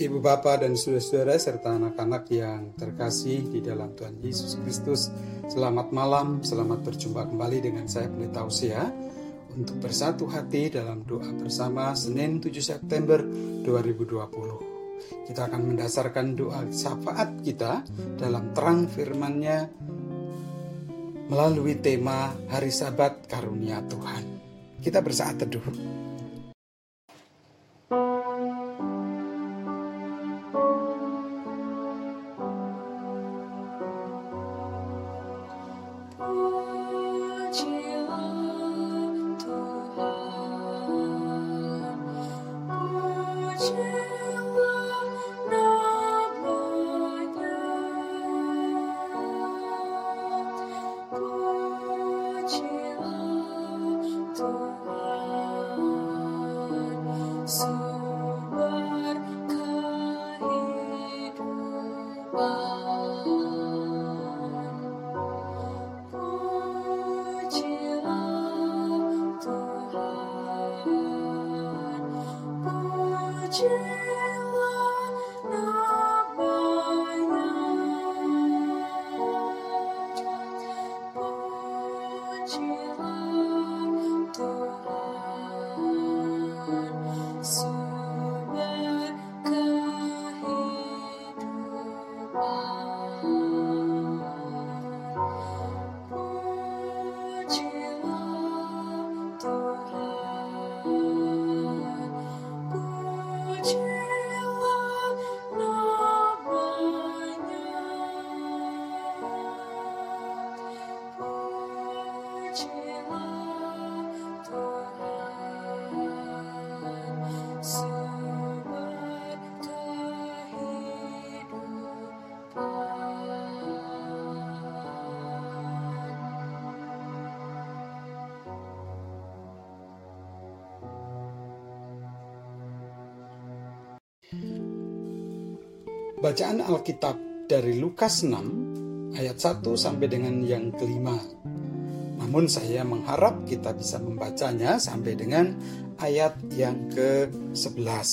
Ibu Bapak dan saudara-saudara serta anak-anak yang terkasih di dalam Tuhan Yesus Kristus. Selamat malam, selamat berjumpa kembali dengan saya Pendeta Usia untuk bersatu hati dalam doa bersama Senin 7 September 2020. Kita akan mendasarkan doa syafaat kita dalam terang firman-Nya melalui tema Hari Sabat Karunia Tuhan. Kita bersaat teduh. Oh. Imagine. Bacaan Alkitab dari Lukas 6 ayat 1 sampai dengan yang kelima. Namun saya mengharap kita bisa membacanya sampai dengan ayat yang ke-11.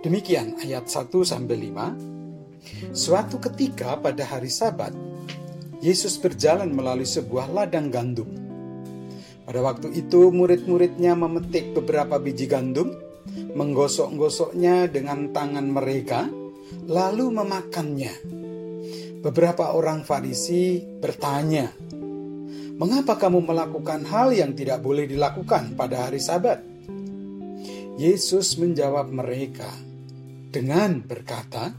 Demikian ayat 1 sampai 5. Suatu ketika pada hari Sabat, Yesus berjalan melalui sebuah ladang gandum. Pada waktu itu murid-muridnya memetik beberapa biji gandum menggosok-gosoknya dengan tangan mereka, lalu memakannya. Beberapa orang Farisi bertanya, "Mengapa kamu melakukan hal yang tidak boleh dilakukan pada hari Sabat?" Yesus menjawab mereka dengan berkata,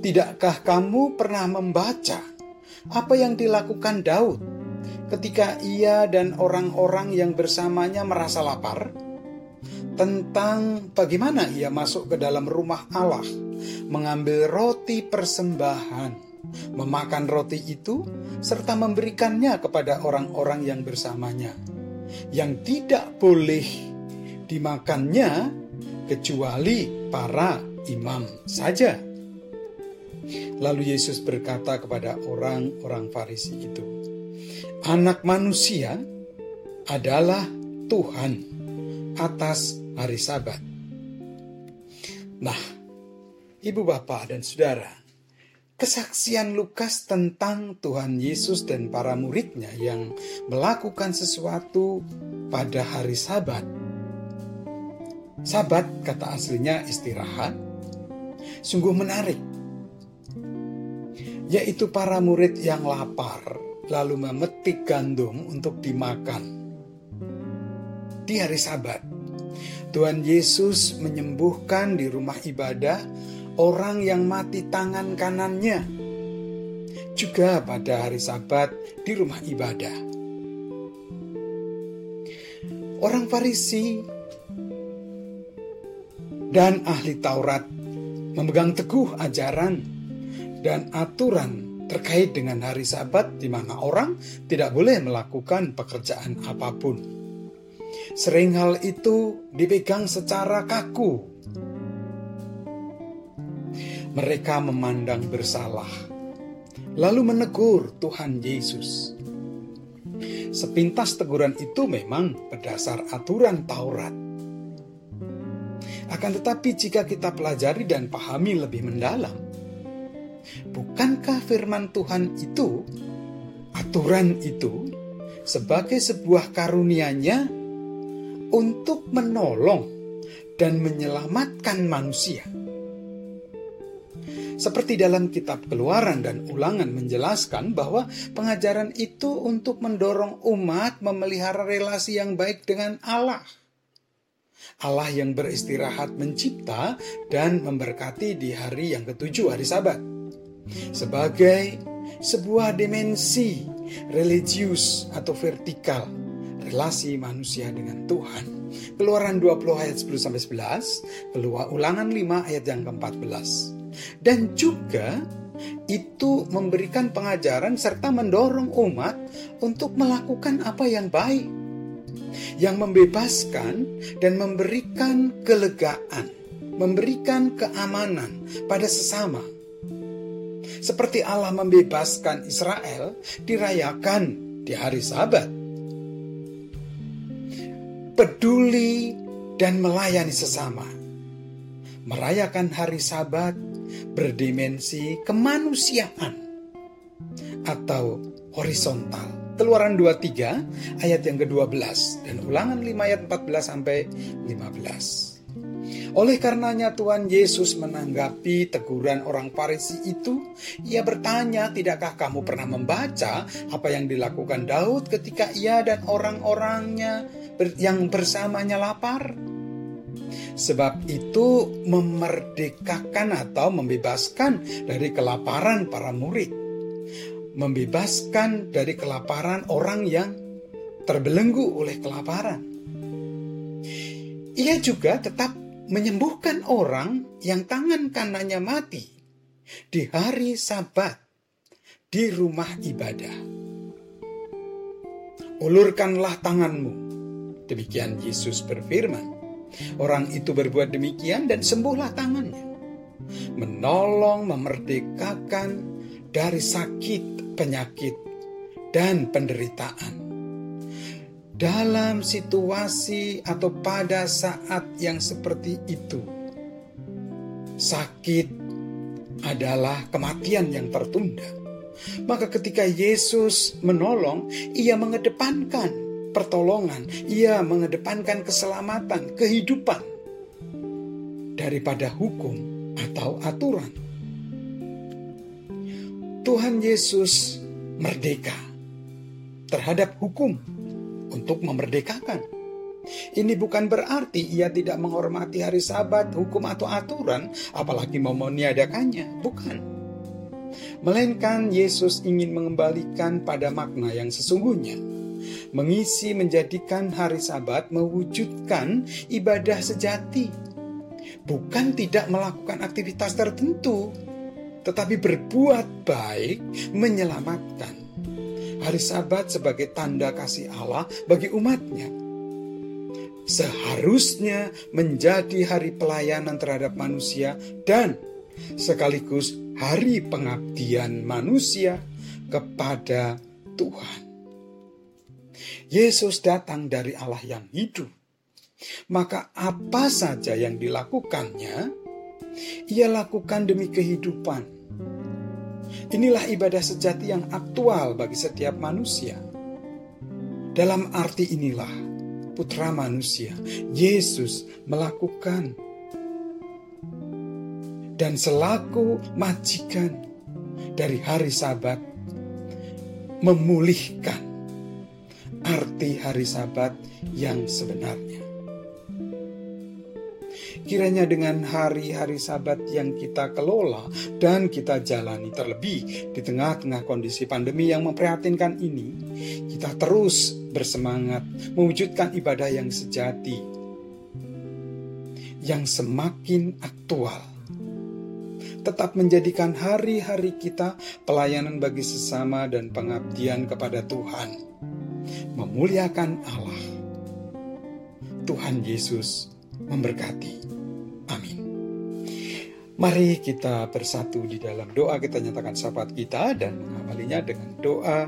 "Tidakkah kamu pernah membaca apa yang dilakukan Daud ketika ia dan orang-orang yang bersamanya merasa lapar?" Tentang bagaimana ia masuk ke dalam rumah Allah, mengambil roti persembahan, memakan roti itu, serta memberikannya kepada orang-orang yang bersamanya. Yang tidak boleh dimakannya kecuali para imam saja. Lalu Yesus berkata kepada orang-orang Farisi itu, "Anak manusia adalah Tuhan atas hari Sabat. Nah, Ibu Bapak dan Saudara, kesaksian Lukas tentang Tuhan Yesus dan para muridnya yang melakukan sesuatu pada hari Sabat. Sabat kata aslinya istirahat, sungguh menarik. Yaitu para murid yang lapar lalu memetik gandum untuk dimakan di hari Sabat. Tuhan Yesus menyembuhkan di rumah ibadah orang yang mati tangan kanannya. Juga pada hari Sabat di rumah ibadah. Orang Farisi dan ahli Taurat memegang teguh ajaran dan aturan terkait dengan hari Sabat di mana orang tidak boleh melakukan pekerjaan apa pun. Sering hal itu dipegang secara kaku. Mereka memandang bersalah, lalu menegur Tuhan Yesus. Sepintas teguran itu memang berdasar aturan Taurat. Akan tetapi jika kita pelajari dan pahami lebih mendalam, bukankah firman Tuhan itu, aturan itu, sebagai sebuah karunia-Nya untuk menolong dan menyelamatkan manusia? Seperti dalam kitab Keluaran dan Ulangan menjelaskan bahwa pengajaran itu untuk mendorong umat memelihara relasi yang baik dengan Allah. Allah yang beristirahat mencipta dan memberkati di hari yang ketujuh hari sabat. Sebagai sebuah dimensi religius atau vertikal relasi manusia dengan Tuhan. Keluaran 20 ayat 10 sampai 11, keluar ulangan 5 ayat yang ke-14 dan juga itu memberikan pengajaran serta mendorong umat untuk melakukan apa yang baik, yang membebaskan dan memberikan kelegaan, memberikan keamanan pada sesama. Seperti Allah membebaskan Israel dirayakan di hari Sabat. Peduli dan melayani sesama. Merayakan hari Sabat berdimensi kemanusiaan atau horizontal. Keluaran 23 ayat yang ke-12 dan ulangan 5 ayat 14 sampai 15. Oleh karenanya Tuhan Yesus menanggapi teguran orang Farisi itu, ia bertanya, "Tidakkah kamu pernah membaca apa yang dilakukan Daud ketika ia dan orang-orangnya yang bersamanya lapar?" Sebab itu memerdekakan atau membebaskan dari kelaparan para murid. Membebaskan dari kelaparan orang yang terbelenggu oleh kelaparan. Ia juga tetap menyembuhkan orang yang tangan kanannya mati di hari Sabat di rumah ibadah. Ulurkanlah tanganmu. Demikian Yesus berfirman. Orang itu berbuat demikian dan sembuhlah tangannya. Menolong, memerdekakan dari sakit, penyakit, dan penderitaan. Dalam situasi atau pada saat yang seperti itu, sakit adalah kematian yang tertunda. Maka ketika Yesus menolong, ia mengedepankan pertolongan, ia mengedepankan keselamatan, kehidupan daripada hukum atau aturan. Tuhan Yesus merdeka terhadap hukum untuk memerdekakan. Ini bukan berarti ia tidak menghormati hari Sabat, hukum atau aturan, apalagi mau meniadakannya. Bukan. Melainkan Yesus ingin mengembalikan pada makna yang sesungguhnya mengisi menjadikan hari Sabat mewujudkan ibadah sejati, bukan tidak melakukan aktivitas tertentu, tetapi berbuat baik menyelamatkan. Hari Sabat sebagai tanda kasih Allah bagi umatnya. Seharusnya menjadi hari pelayanan terhadap manusia dan sekaligus hari pengabdian manusia kepada Tuhan. Yesus datang dari Allah yang hidup. Maka apa saja yang dilakukannya, ia lakukan demi kehidupan. Inilah ibadah sejati yang aktual bagi setiap manusia. Dalam arti inilah putra manusia, Yesus melakukan dan selaku majikan dari hari Sabat memulihkan arti hari Sabat yang sebenarnya. Kiranya dengan hari-hari Sabat yang kita kelola dan kita jalani terlebih di tengah-tengah kondisi pandemi yang memprihatinkan ini, kita terus bersemangat mewujudkan ibadah yang sejati, yang semakin aktual tetap menjadikan hari-hari kita pelayanan bagi sesama dan pengabdian kepada Tuhan memuliakan Allah. Tuhan Yesus memberkati. Amin. Mari kita bersatu di dalam doa kita nyatakan sahabat kita dan mengawalinya dengan doa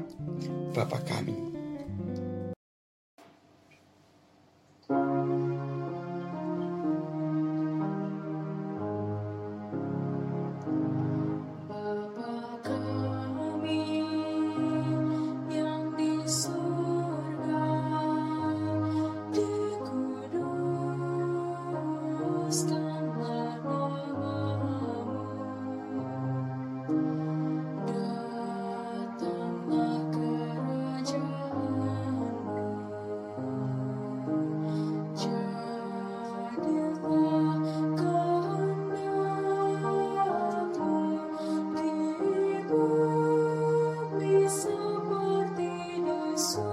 Bapa kami so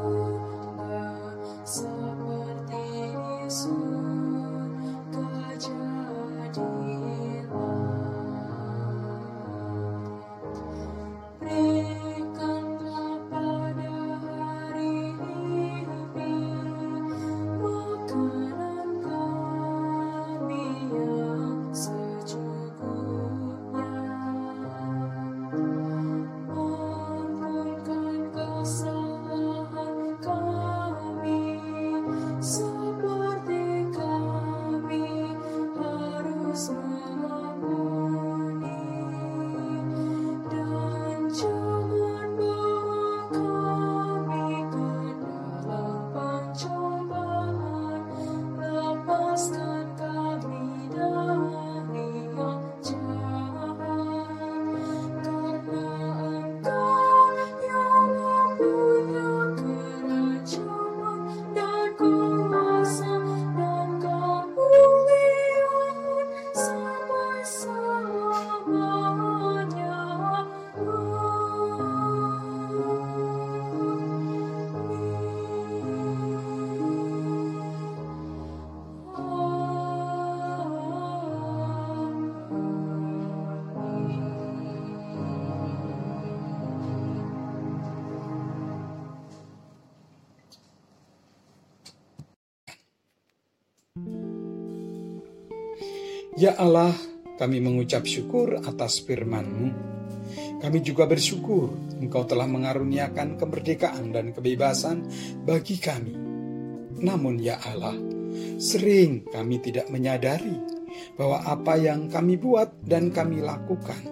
Ya Allah, kami mengucap syukur atas firman-Mu. Kami juga bersyukur Engkau telah mengaruniakan kemerdekaan dan kebebasan bagi kami. Namun ya Allah, sering kami tidak menyadari bahwa apa yang kami buat dan kami lakukan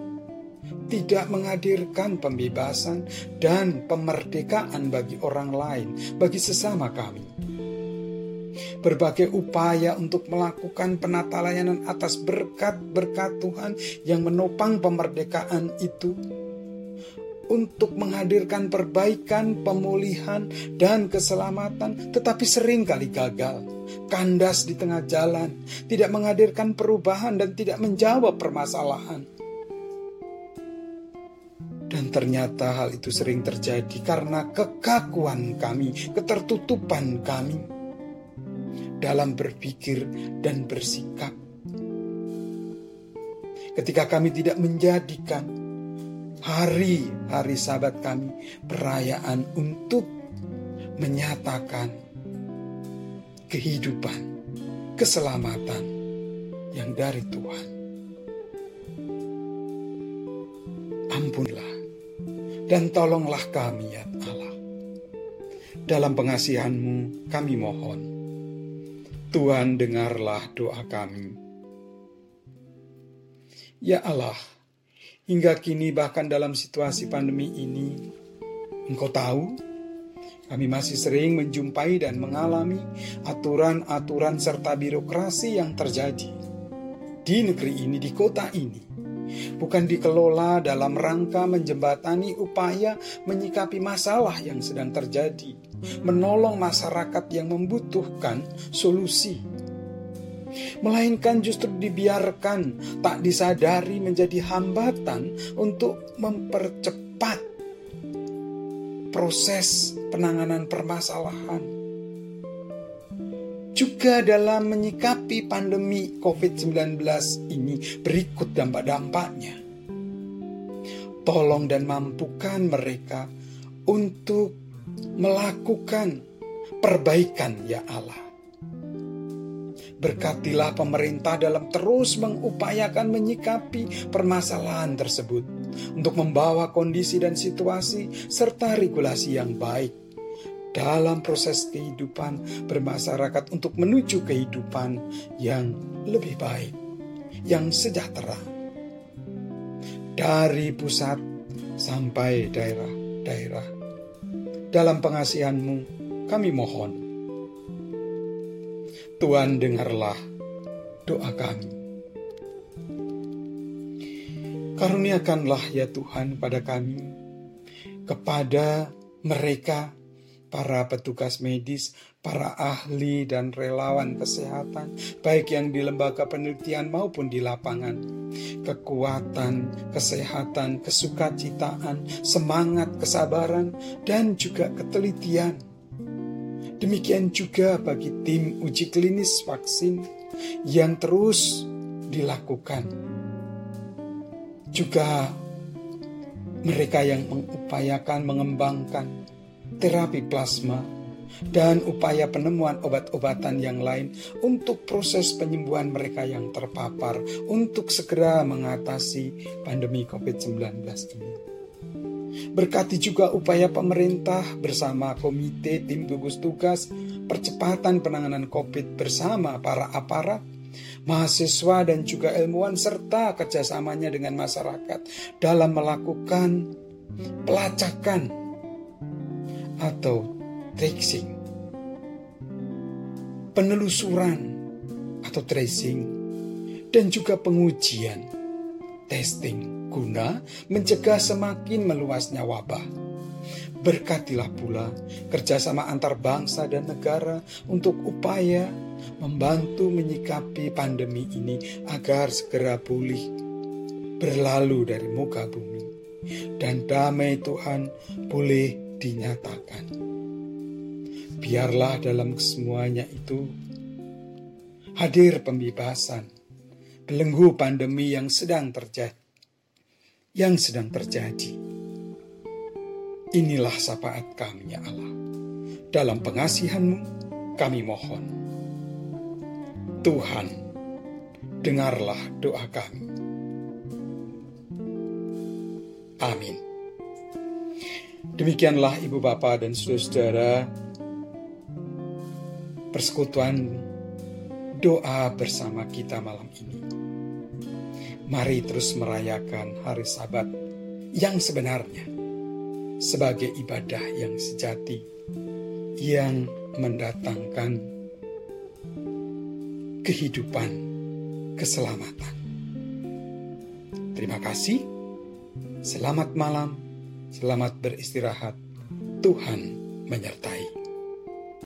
tidak menghadirkan pembebasan dan pemerdekaan bagi orang lain, bagi sesama kami berbagai upaya untuk melakukan penata layanan atas berkat-berkat Tuhan yang menopang pemerdekaan itu. Untuk menghadirkan perbaikan, pemulihan, dan keselamatan, tetapi sering kali gagal, kandas di tengah jalan, tidak menghadirkan perubahan, dan tidak menjawab permasalahan. Dan ternyata hal itu sering terjadi karena kekakuan kami, ketertutupan kami dalam berpikir dan bersikap. Ketika kami tidak menjadikan hari-hari sahabat kami perayaan untuk menyatakan kehidupan, keselamatan yang dari Tuhan. Ampunlah dan tolonglah kami ya Allah. Dalam pengasihanmu kami mohon Tuhan dengarlah doa kami. Ya Allah, hingga kini bahkan dalam situasi pandemi ini, Engkau tahu, kami masih sering menjumpai dan mengalami aturan-aturan serta birokrasi yang terjadi di negeri ini, di kota ini. Bukan dikelola dalam rangka menjembatani upaya menyikapi masalah yang sedang terjadi, menolong masyarakat yang membutuhkan solusi, melainkan justru dibiarkan tak disadari menjadi hambatan untuk mempercepat proses penanganan permasalahan. Juga dalam menyikapi pandemi COVID-19 ini berikut dampak-dampaknya. Tolong dan mampukan mereka untuk melakukan perbaikan ya Allah. Berkatilah pemerintah dalam terus mengupayakan menyikapi permasalahan tersebut untuk membawa kondisi dan situasi serta regulasi yang baik dalam proses kehidupan bermasyarakat untuk menuju kehidupan yang lebih baik, yang sejahtera. Dari pusat sampai daerah-daerah dalam pengasihanmu kami mohon. Tuhan dengarlah doa kami. Karuniakanlah ya Tuhan pada kami, kepada mereka, para petugas medis, para ahli dan relawan kesehatan, baik yang di lembaga penelitian maupun di lapangan. Kekuatan, kesehatan, kesukacitaan, semangat, kesabaran, dan juga ketelitian. Demikian juga bagi tim uji klinis vaksin yang terus dilakukan juga mereka yang mengupayakan mengembangkan terapi plasma dan upaya penemuan obat-obatan yang lain untuk proses penyembuhan mereka yang terpapar untuk segera mengatasi pandemi COVID-19 ini. Berkati juga upaya pemerintah bersama komite tim gugus tugas percepatan penanganan COVID bersama para aparat mahasiswa dan juga ilmuwan serta kerjasamanya dengan masyarakat dalam melakukan pelacakan atau tracing, penelusuran atau tracing, dan juga pengujian testing guna mencegah semakin meluasnya wabah. Berkatilah pula kerjasama antar bangsa dan negara untuk upaya membantu menyikapi pandemi ini agar segera pulih, berlalu dari muka bumi, dan damai Tuhan boleh dinyatakan. Biarlah dalam kesemuanya itu hadir pembebasan, belenggu pandemi yang sedang terjadi, yang sedang terjadi. Inilah sapaat kami ya Allah. Dalam pengasihanmu kami mohon. Tuhan, dengarlah doa kami. Amin. Demikianlah Ibu Bapak dan Saudara persekutuan doa bersama kita malam ini. Mari terus merayakan hari Sabat yang sebenarnya sebagai ibadah yang sejati yang mendatangkan kehidupan, keselamatan. Terima kasih. Selamat malam, selamat beristirahat. Tuhan menyertai.